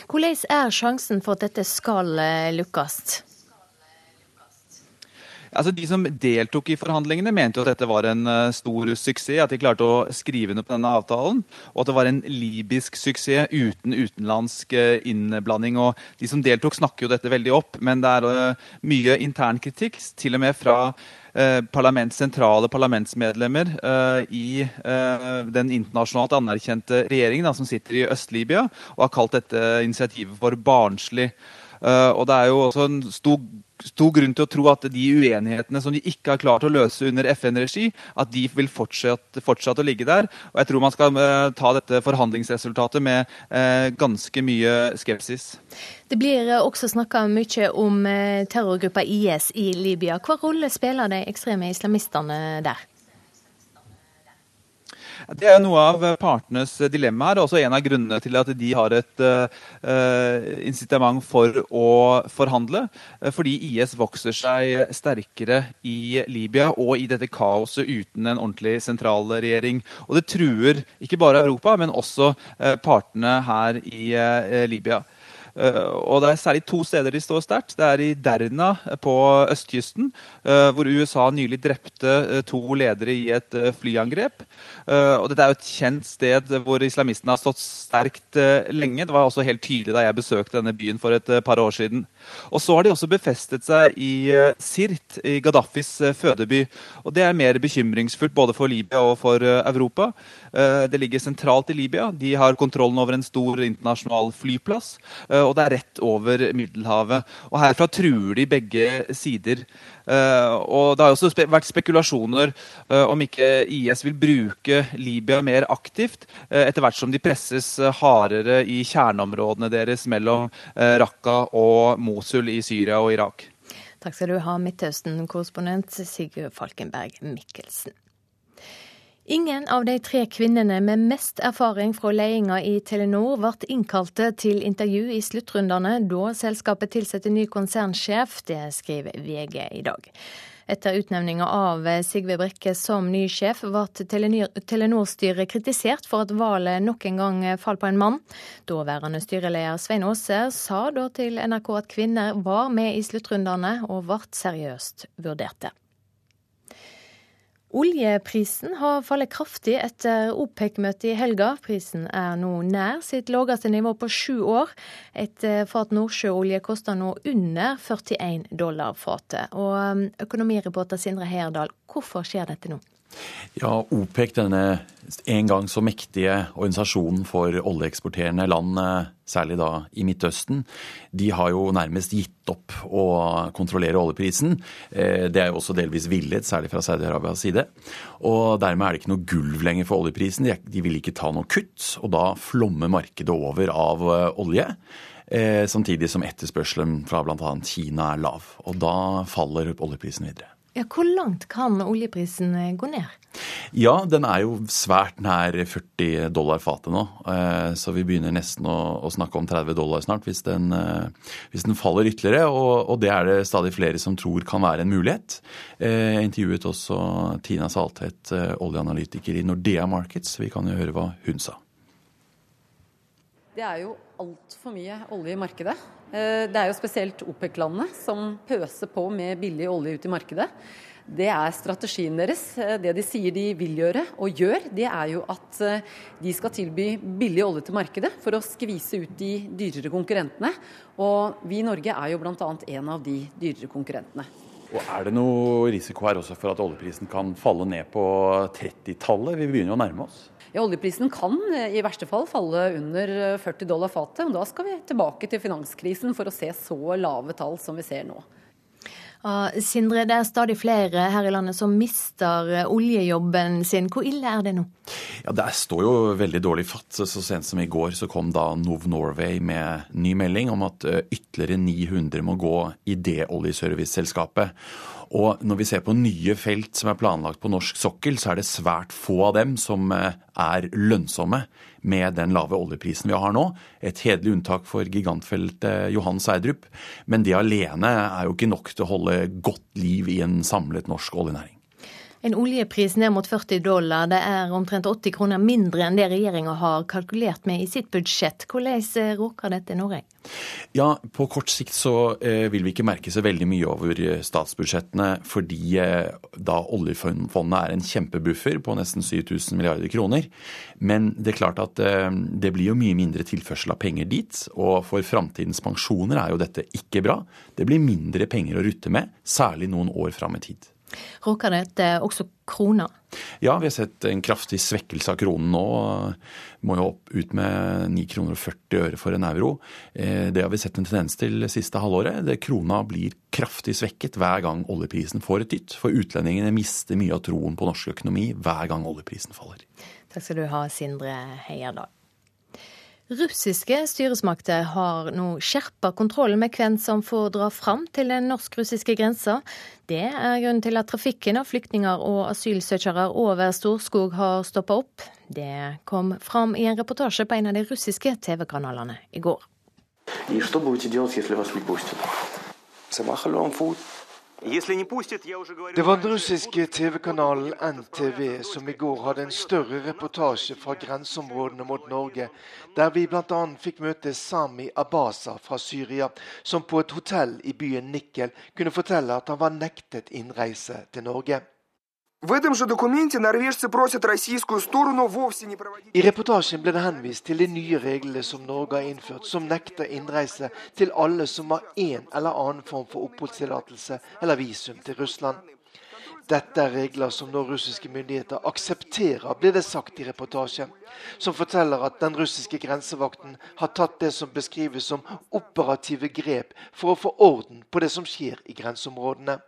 Speaker 1: Hvordan er sjansen for at dette skal lukkes? lykkes?
Speaker 32: Altså, de som deltok i forhandlingene, mente jo at dette var en uh, stor suksess. At de klarte å skrive under på denne avtalen. Og at det var en libysk suksess uten utenlandsk uh, innblanding. Og de som deltok, snakker jo dette veldig opp. Men det er mye mye internkritikk, til og med fra parlament, sentrale parlamentsmedlemmer i den internasjonalt anerkjente regjeringen som sitter i Øst-Libya, og har kalt dette initiativet for barnslig. Og det er jo også en stor stor grunn til å tro at de uenighetene som de ikke har klart å løse under FN-regi, at de vil fortsette, fortsatt å ligge der. Og jeg tror man skal uh, ta dette forhandlingsresultatet med uh, ganske mye skepsis.
Speaker 1: Det blir også snakka mye om terrorgruppa IS i Libya. Hva rolle spiller de ekstreme islamistene der?
Speaker 32: Det er noe av partenes dilemma her, og også en av grunnene til at de har et uh, incitament for å forhandle. Fordi IS vokser seg sterkere i Libya og i dette kaoset uten en ordentlig sentralregjering. Og det truer ikke bare Europa, men også uh, partene her i Libya. Uh, og Det er særlig to steder de står sterkt. Det er i Derna på østkysten, uh, hvor USA nylig drepte to ledere i et flyangrep. og Dette er jo et kjent sted hvor islamistene har stått sterkt lenge. Det var også helt tydelig da jeg besøkte denne byen for et par år siden. Og Så har de også befestet seg i Sirt, i Gaddafis fødeby. og Det er mer bekymringsfullt både for Libya og for Europa. Det ligger sentralt i Libya. De har kontrollen over en stor internasjonal flyplass og det er rett over Middelhavet. Og Herfra truer de begge sider. Uh, og Det har også vært spekulasjoner om ikke IS vil bruke Libya mer aktivt, etter hvert som de presses hardere i kjerneområdene deres mellom Raqqa og Mosul i Syria og Irak.
Speaker 1: Takk skal du ha, Midtøsten-korrespondent Sigurd Falkenberg Mikkelsen. Ingen av de tre kvinnene med mest erfaring fra ledelsen i Telenor ble innkalte til intervju i sluttrundene da selskapet tilsatte ny konsernsjef. Det skriver VG i dag. Etter utnevninga av Sigve Brekke som ny sjef, ble Telenor-styret kritisert for at valget nok en gang falt på en mann. Daværende styreleder Svein Aase sa da til NRK at kvinner var med i sluttrundene og ble seriøst vurderte. Oljeprisen har fallet kraftig etter OPEC-møtet i helga. Prisen er nå nær sitt laveste nivå på sju år. Et eh, fat nordsjøolje koster nå under 41 dollar fatet. Og økonomireporter Sindre Heyerdahl, hvorfor skjer dette nå?
Speaker 33: Ja, OPEC, denne en gang så mektige organisasjonen for oljeeksporterende land, eh, særlig da i Midtøsten, de har jo nærmest gitt opp å kontrollere oljeprisen. Eh, det er jo også delvis villet, særlig fra Saudi-Arabias side. Og dermed er det ikke noe gulv lenger for oljeprisen. De vil ikke ta noe kutt, og da flommer markedet over av eh, olje. Samtidig som etterspørselen fra bl.a. Kina er lav. Og da faller oljeprisen videre.
Speaker 1: Ja, Hvor langt kan oljeprisen eh, gå ned?
Speaker 33: Ja, den er jo svært nær 40 dollar fatet nå. Eh, så vi begynner nesten å, snakke om 30 dollar snart hvis den, eh, hvis den faller ytterligere. Og, og, det er det stadig flere som tror kan være en mulighet. Jeg intervjuet også Tina Saltvedt, oljeanalytiker i Nordea Markets. Vi kan jo høre hva hun sa.
Speaker 34: Det er jo altfor mye olje i markedet. Eh, det er jo spesielt OPEC-landene som pøser på med billig olje ut i markedet. Det er strategien deres. Eh, det de sier de vil gjøre, og gjør, det er jo at eh, de skal tilby billig olje til markedet for å skvise ut de dyrere konkurrentene. Og vi i Norge er jo bl.a. en av de dyrere konkurrentene.
Speaker 33: Og Er det noe risiko her også for at oljeprisen kan falle ned på 30-tallet? Vi begynner jo å nærme oss.
Speaker 34: Ja, Oljeprisen kan eh, i verste fall falle under 40 eh, dollar fatet. og Da skal vi tilbake til finanskrisen for å se så lave tall som vi ser nå.
Speaker 1: Uh, Sindre, det er stadig flere her i landet som mister eh, oljejobben sin. Hvor ille er det nå?
Speaker 33: Ja, Det står jo veldig dårlig fatt. Så sent som i går så kom da Nov Norway med ny melding om at ytterligere 900 må gå i det oljeserviceselskapet. Og når vi ser på nye felt som er planlagt på norsk sokkel, så er det svært få av dem som eh, er lønnsomme med den lave oljeprisen vi har nå. Et hederlig unntak for gigantfeltet Johan Sverdrup. Men det alene er jo ikke nok til å holde godt liv i en samlet norsk oljenæring.
Speaker 1: En oljepris ned mot 40 dollar, det er omtrent 80 kroner mindre enn det regjeringa har kalkulert med i sitt budsjett. Hvordan råker dette Norge?
Speaker 33: Ja, På kort sikt så eh, vil vi ikke merke så veldig mye over eh, statsbudsjettene, fordi eh, da oljefondet er en kjempebuffer på nesten 7000 milliarder kroner. Men det er klart at eh, det blir jo mye mindre tilførsel av penger dit. Og for framtidens pensjoner er jo dette ikke bra. Det blir mindre penger å rutte med, særlig noen år fram i tid.
Speaker 1: Råker dette også krona?
Speaker 33: Ja, vi har sett en kraftig svekkelse av kronen nå. Må jo opp ut med 9,40 kroner og 40 øre for en euro. Eh, det har vi sett en tendens til det siste halvåret. Det krona blir kraftig svekket hver gang oljeprisen får et dytt. For utlendingene mister mye av troen på norsk økonomi hver gang oljeprisen faller.
Speaker 1: Takk skal du ha, Sindre Heierdal. Russiske styresmakter har nå skjerpa kontrollen med hvem som får dra fram til den norsk-russiske grensa. Det er grunnen til at trafikken av flyktninger og asylsøkere over Storskog har stoppa opp. Det kom fram i en reportasje på en av de russiske TV-kanalene i går.
Speaker 35: Det var den russiske TV-kanalen NTV som i går hadde en større reportasje fra grenseområdene mot Norge, der vi bl.a. fikk møte Sami Abasa fra Syria, som på et hotell i byen Nikel kunne fortelle at han var nektet innreise til Norge. I reportasjen ble det henvist til de nye reglene som Norge har innført, som nekter innreise til alle som har en eller annen form for oppholdstillatelse eller visum til Russland. Dette er regler som nå russiske myndigheter aksepterer, ble det sagt i reportasjen, som forteller at den russiske grensevakten har tatt det som beskrives som operative grep for å få orden på det som skjer i grenseområdene.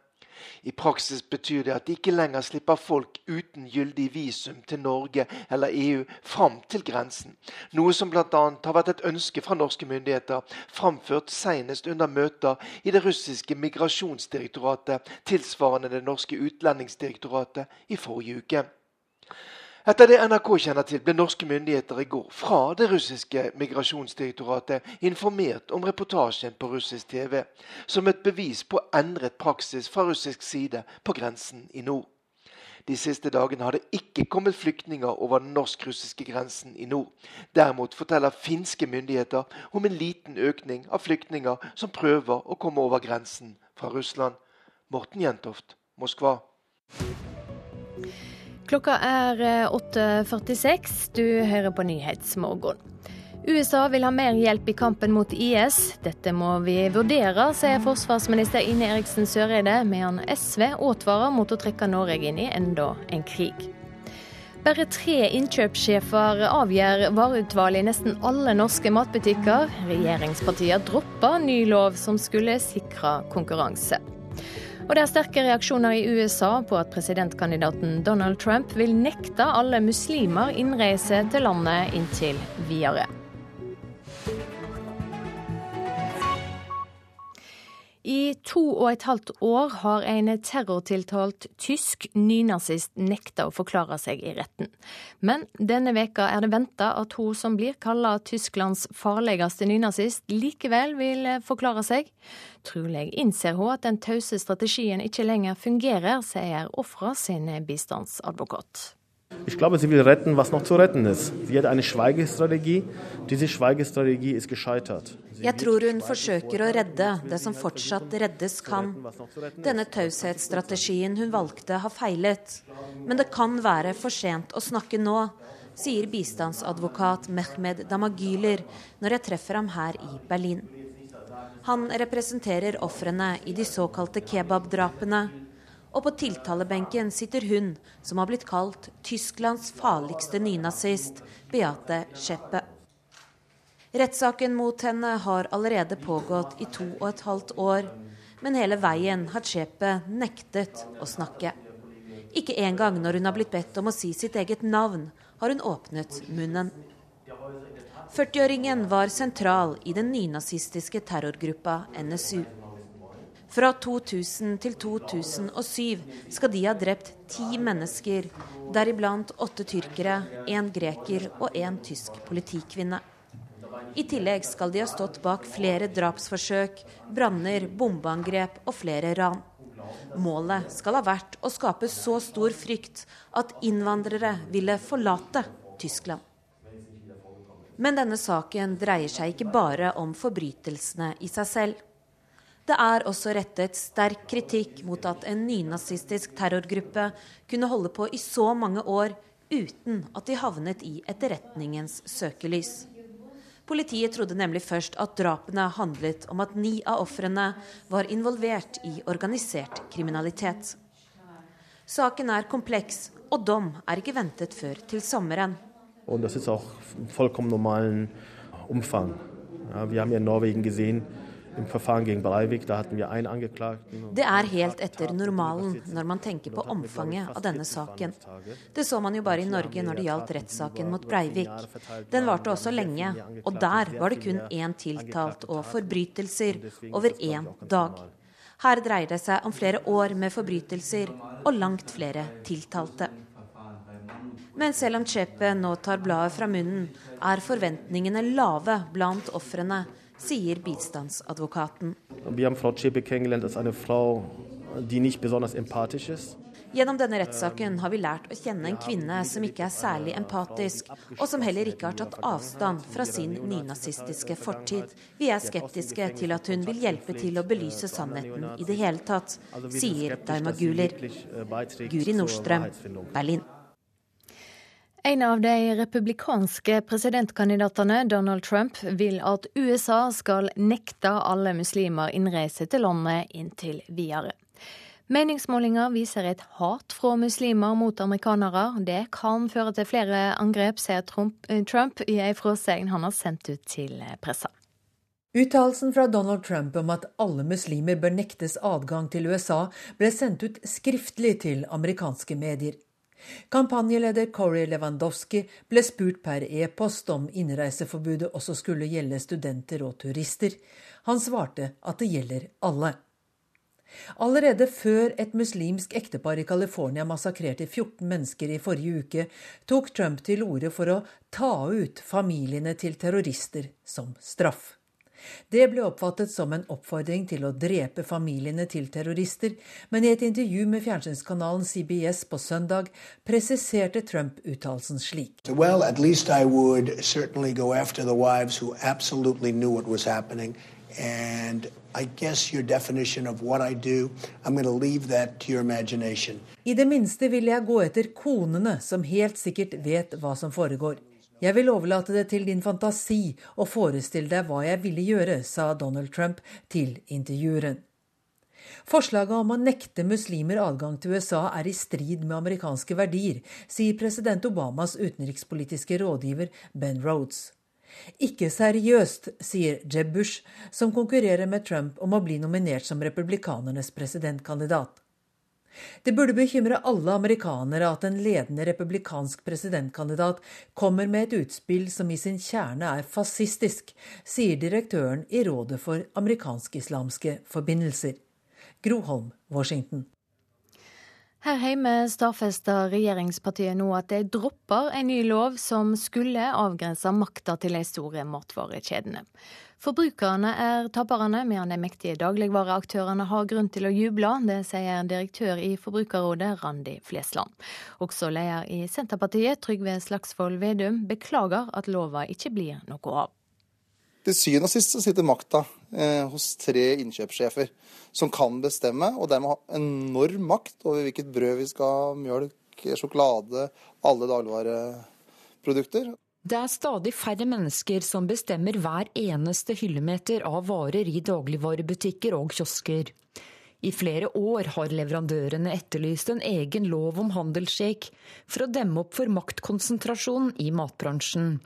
Speaker 35: I praksis betyr det at de ikke lenger slipper folk uten gyldig visum til Norge eller EU fram til grensen, noe som bl.a. har vært et ønske fra norske myndigheter, framført senest under møter i det russiske migrasjonsdirektoratet, tilsvarende det norske utlendingsdirektoratet, i forrige uke. Etter det NRK kjenner til, ble norske myndigheter i går fra det russiske migrasjonsdirektoratet informert om reportasjen på russisk TV, som et bevis på endret praksis fra russisk side på grensen i nord. De siste dagene har det ikke kommet flyktninger over den norsk-russiske grensen i nord. Derimot forteller finske myndigheter om en liten økning av flyktninger som prøver å komme over grensen fra Russland. Morten Jentoft, Moskva.
Speaker 1: Klokka er 8.46. Eh, du hører på Nyhetsmorgen. USA vil ha mer hjelp i kampen mot IS. Dette må vi vurdere, sier forsvarsminister Ine Eriksen Søreide, medan SV advarer mot å trekke Norge inn i enda en krig. Bare tre innkjøpssjefer avgjør vareutvalget i nesten alle norske matbutikker. Regjeringspartiene dropper ny lov som skulle sikre konkurranse. Og det er sterke reaksjoner i USA på at presidentkandidaten Donald Trump vil nekte alle muslimer innreise til landet inntil videre. I to og et halvt år har en terrortiltalt tysk nynazist nekta å forklare seg i retten. Men denne veka er det venta at hun som blir kalla Tysklands farligste nynazist, likevel vil forklare seg. Trolig innser hun at den tause strategien ikke lenger fungerer, sier ofra sin bistandsadvokat.
Speaker 36: Ich glaube, sie will retten, was noch zu retten ist. Sie hat eine Schweigestrategie. Diese Schweigestrategie ist gescheitert.
Speaker 37: Jeg tror hun forsøker å redde det som fortsatt reddes kan. Denne taushetsstrategien hun valgte, har feilet. Men det kan være for sent å snakke nå, sier bistandsadvokat Mehmed Damagyler når jeg treffer ham her i Berlin. Han representerer ofrene i de såkalte kebabdrapene og på tiltalebenken sitter hun som har blitt kalt Tysklands farligste nynazist, Beate Scheppe. Rettssaken mot henne har allerede pågått i to og et halvt år, men hele veien har Scheppe nektet å snakke. Ikke engang når hun har blitt bedt om å si sitt eget navn, har hun åpnet munnen. 40-åringen var sentral i den nynazistiske terrorgruppa NSU. Fra 2000 til 2007 skal de ha drept ti mennesker, deriblant åtte tyrkere, én greker og én tysk politikvinne. I tillegg skal de ha stått bak flere drapsforsøk, branner, bombeangrep og flere ran. Målet skal ha vært å skape så stor frykt at innvandrere ville forlate Tyskland. Men denne saken dreier seg ikke bare om forbrytelsene i seg selv. Det er også rettet sterk kritikk mot at en nynazistisk terrorgruppe kunne holde på i så mange år uten at de havnet i etterretningens søkelys. Politiet trodde nemlig først at drapene handlet om at ni av ofrene var involvert i organisert kriminalitet. Saken er kompleks, og dom er ikke ventet før til sommeren.
Speaker 36: Og det er også fullkommen normalen omfang. Ja, vi har i Norge sett
Speaker 37: det er helt etter normalen når man tenker på omfanget av denne saken. Det så man jo bare i Norge når det gjaldt rettssaken mot Breivik. Den varte også lenge, og der var det kun én tiltalt og forbrytelser over én dag. Her dreier det seg om flere år med forbrytelser og langt flere tiltalte. Men selv om Chepe nå tar bladet fra munnen, er forventningene lave blant ofrene sier bistandsadvokaten. Gjennom denne rettssaken har vi lært å kjenne en kvinne som ikke er særlig empatisk, og som heller ikke har tatt avstand fra sin nynazistiske fortid. Vi er skeptiske til at hun vil hjelpe til å belyse sannheten i det hele tatt, sier Daima Guler. Guri Nordstrøm, Berlin.
Speaker 1: En av de republikanske presidentkandidatene, Donald Trump, vil at USA skal nekte alle muslimer innreise til landet inntil videre. Meningsmålinger viser et hat fra muslimer mot amerikanere. Det kan føre til flere angrep, sier Trump, Trump i ei frosegn han har sendt ut til pressa.
Speaker 2: Uttalelsen fra Donald Trump om at alle muslimer bør nektes adgang til USA, ble sendt ut skriftlig til amerikanske medier. Kampanjeleder Corey Lewandowski ble spurt per e-post om innreiseforbudet også skulle gjelde studenter og turister. Han svarte at det gjelder alle. Allerede før et muslimsk ektepar i California massakrerte 14 mennesker i forrige uke, tok Trump til orde for å ta ut familiene til terrorister som straff. Det ble oppfattet som en oppfordring til å drepe familiene til terrorister, men i et intervju med fjernsynskanalen CBS på søndag presiserte Trump uttalelsen slik. Well,
Speaker 38: And I guess your definition of what I do, I'm going to leave that to your imagination.
Speaker 2: I det minste vil jeg gå etter konene, som helt sikkert vet hva som foregår. Jeg vil overlate det til din fantasi å forestille deg hva jeg ville gjøre, sa Donald Trump til intervjueren. Forslaget om å nekte muslimer adgang til USA er i strid med amerikanske verdier, sier president Obamas utenrikspolitiske rådgiver Ben Rhodes. Ikke seriøst, sier Jeb Bush, som konkurrerer med Trump om å bli nominert som republikanernes presidentkandidat. Det burde bekymre alle amerikanere at en ledende republikansk presidentkandidat kommer med et utspill som i sin kjerne er fascistisk, sier direktøren i Rådet for amerikansk-islamske forbindelser. Groholm, Washington.
Speaker 1: Her hjemme stadfester regjeringspartiet nå at de dropper en ny lov som skulle avgrense makta til de store matvarekjedene. Forbrukerne er taperne, mens de mektige dagligvareaktørene har grunn til å juble. Det sier direktør i Forbrukerrådet, Randi Flesland. Også leder i Senterpartiet, Trygve Slagsvold Vedum, beklager at lova ikke blir noe av.
Speaker 7: Til syvende og sist så sitter makta hos tre innkjøpssjefer som kan bestemme, og dermed ha enorm makt over hvilket brød vi skal ha, mjølk, sjokolade, alle dagligvareprodukter.
Speaker 8: Det er stadig færre mennesker som bestemmer hver eneste hyllemeter av varer i dagligvarebutikker og kiosker. I flere år har leverandørene etterlyst en egen lov om handelsskikk for å demme opp for maktkonsentrasjon i matbransjen.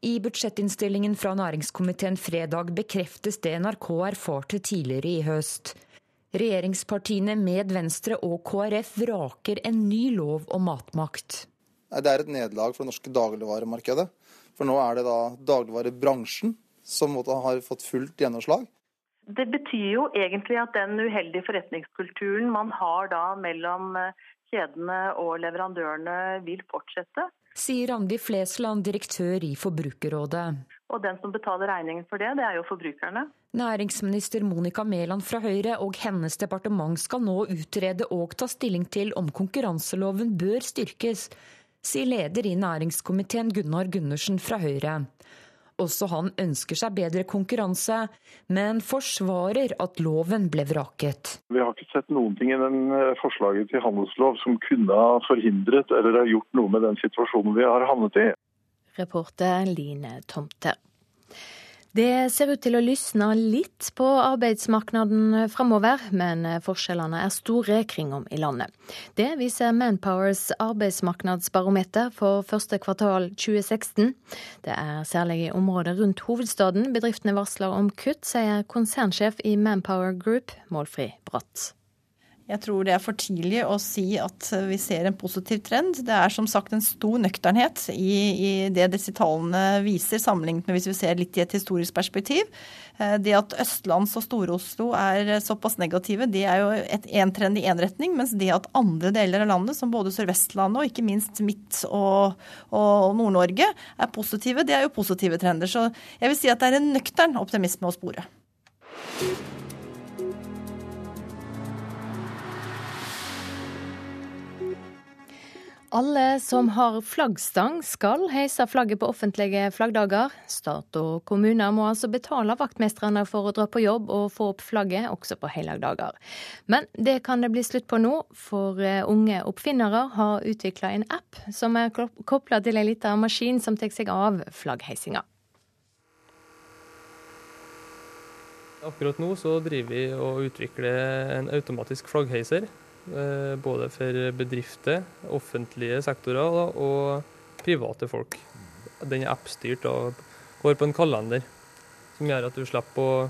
Speaker 8: I budsjettinnstillingen fra næringskomiteen fredag bekreftes det NRK erfarte tidligere i høst. Regjeringspartiene med Venstre og KrF vraker en ny lov om matmakt.
Speaker 7: Det er et nederlag for det norske dagligvaremarkedet. For nå er det da dagligvarebransjen som har fått fullt gjennomslag.
Speaker 9: Det betyr jo egentlig at den uheldige forretningskulturen man har da mellom eh, kjedene og leverandørene vil fortsette
Speaker 8: sier Randi Flesland, direktør i Forbrukerrådet.
Speaker 9: Og den som betaler regningen for det, det er jo forbrukerne.
Speaker 8: Næringsminister Monica Mæland fra Høyre og hennes departement skal nå utrede og ta stilling til om konkurranseloven bør styrkes, sier leder i næringskomiteen Gunnar Gundersen fra Høyre. Også han ønsker seg bedre konkurranse, men forsvarer at loven ble vraket.
Speaker 10: Vi har ikke sett noen ting i den eh, forslaget til handelslov som kunne ha forhindret eller ha gjort noe med den situasjonen vi har havnet i.
Speaker 1: Reporter Line Tomter. Det ser ut til å lysne litt på arbeidsmarkedet framover, men forskjellene er store kring om i landet. Det viser Manpowers arbeidsmarkedsbarometer for første kvartal 2016. Det er særlig i området rundt hovedstaden bedriftene varsler om kutt, sier konsernsjef i Manpower Group, Målfri Bratt.
Speaker 3: Jeg tror det er for tidlig å si at vi ser en positiv trend. Det er som sagt en stor nøkternhet i, i det disse tallene viser, sammenlignet med hvis vi ser litt i et historisk perspektiv. Eh, det at Østlands- og Stor-Oslo er såpass negative, det er jo én trend i én retning. Mens det at andre deler av landet, som både Sør-Vestlandet og ikke minst Midt- og, og Nord-Norge, er positive, det er jo positive trender. Så jeg vil si at det er en nøktern optimisme å spore.
Speaker 1: Alle som har flaggstang skal heise flagget på offentlige flaggdager. Stat og kommuner må altså betale vaktmestrene for å dra på jobb og få opp flagget, også på helligdager. Men det kan det bli slutt på nå, for eh, unge oppfinnere har utvikla en app som er kopla til ei lita maskin som tar seg av flaggheisinga.
Speaker 27: Akkurat nå så driver vi og utvikler en automatisk flaggheiser både for bedrifter, offentlige sektorer og private folk. Den er appstyrt og går på en kalender, som gjør at du slipper å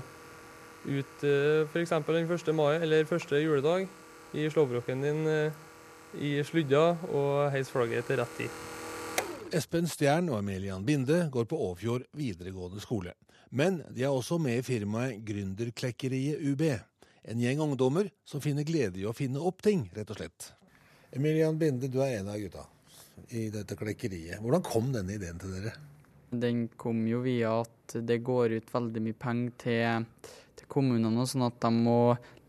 Speaker 27: ut eh, f.eks. den 1. mai eller første juledag i slåbroken din eh, i sludda og heise flagget til rett tid.
Speaker 39: Espen Stjern og Emilian Binde går på Åfjord videregående skole. Men de er også med i firmaet Gründerklekkeriet UB. En gjeng ungdommer som finner glede i å finne opp ting, rett og slett. Emilian Binde, du er en av gutta i dette klekkeriet. Hvordan kom denne ideen til dere?
Speaker 34: Den kom jo via at det går ut veldig mye penger til, til kommunene, sånn at de må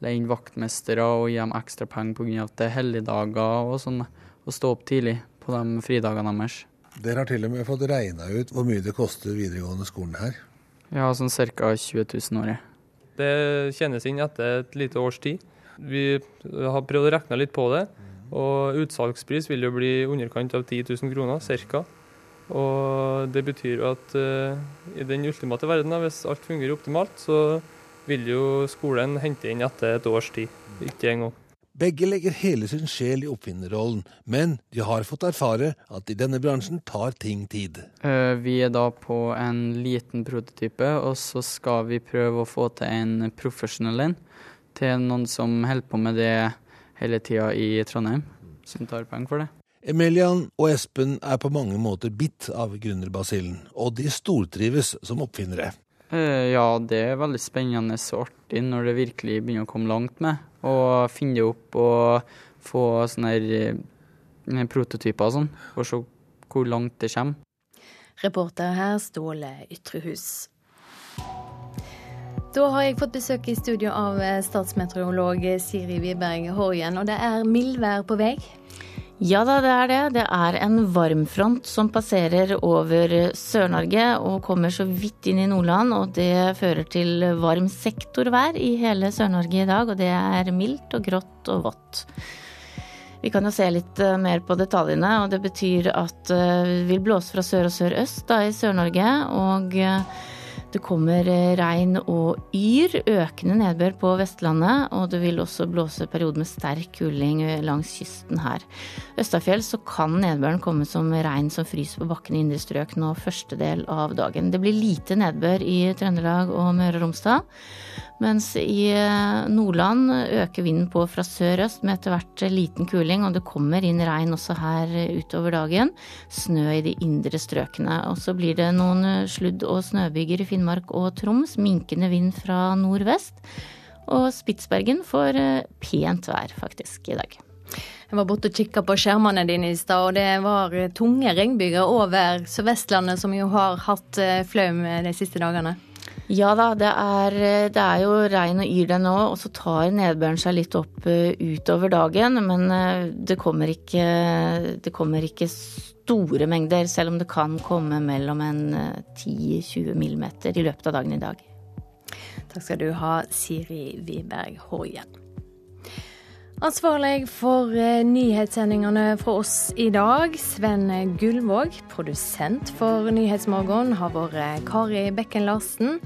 Speaker 34: leie inn vaktmestere og gi dem ekstra penger pga. at det er helligdager og sånn, og stå opp tidlig på de fridagene deres.
Speaker 39: Dere har til og med fått regna ut hvor mye det koster videregående skolen her?
Speaker 34: Ja, sånn ca. 20 000 året.
Speaker 40: Det kjennes inn etter et lite års tid. Vi har prøvd å regne litt på det, og utsalgspris vil jo bli i underkant av 10 000 kroner ca. Og det betyr at uh, i den ultimate verden, hvis alt fungerer optimalt, så vil jo skolen hente inn etter et års tid, ikke en gang.
Speaker 39: Begge legger hele sin sjel i oppfinnerrollen, men de har fått erfare at i denne bransjen tar ting tid.
Speaker 41: Uh, vi er da på en liten prototype, og så skal vi prøve å få til en profesjonell en til noen som holder på med det hele tida i Trondheim, som tar penger for det.
Speaker 39: Emelian og Espen er på mange måter bitt av gründerbasillen, og de stortrives som oppfinnere.
Speaker 41: Eh, ja, det er veldig spennende og artig når det virkelig begynner å komme langt med. Og finne det opp og få sånne her eh, prototyper og sånn, og se hvor langt det kommer.
Speaker 1: Reporter her Ståle Ytrehus. Da har jeg fått besøk i studio av eh, statsmeteorolog Siri Wiberg Horjen, og det er mildvær på vei?
Speaker 42: Ja da, det er det. Det er en varmfront som passerer over Sør-Norge og kommer så vidt inn i Nordland. Og det fører til varm sektorvær i hele Sør-Norge i dag, og det er mildt og grått og vått. Vi kan jo se litt eh, mer på detaljene, og det betyr at det eh, vil blåse fra sør og sørøst da i Sør-Norge. og eh, det kommer eh, regn og yr, økende nedbør på Vestlandet, og det vil også blåse perioder med sterk kuling langs kysten her. Østafjell så kan nedbøren komme som regn som fryser på bakken i indre strøk nå første del av dagen. Det blir lite nedbør i Trøndelag og Møre og Romsdal. Mens i eh, Nordland øker vinden på fra sør-øst med etter hvert liten kuling, og det kommer inn regn også her utover dagen. Snø i de indre strøkene. Og så blir det noen sludd- og snøbyger i Finnmark og Troms. Minkende vind fra nordvest. Og Spitsbergen får eh, pent vær faktisk i dag.
Speaker 1: Jeg var borte og kikka på skjermene dine i stad, og det var tunge regnbyger over Sør-Vestlandet, som jo har hatt eh, flaum de siste dagene.
Speaker 42: Ja da, det er, det er, jo regn og yr der nå, og så tar nedbøren seg litt opp uh, utover dagen. Men uh, det, kommer ikke, det kommer ikke store mengder, selv om det kan komme mellom en uh, eh, 10-20 millimeter i løpet av dagen i dag.
Speaker 1: Takk skal du ha, Siri Wiberg Hoien. Ansvarlig for nyhetssendingene fra oss i dag, Sven Gullvåg. Produsent for Nyhetsmorgen har vært Kari Bekken Larsen.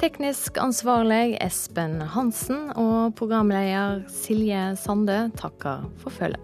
Speaker 1: Teknisk ansvarlig Espen Hansen. Og programleder Silje Sande takker for følget.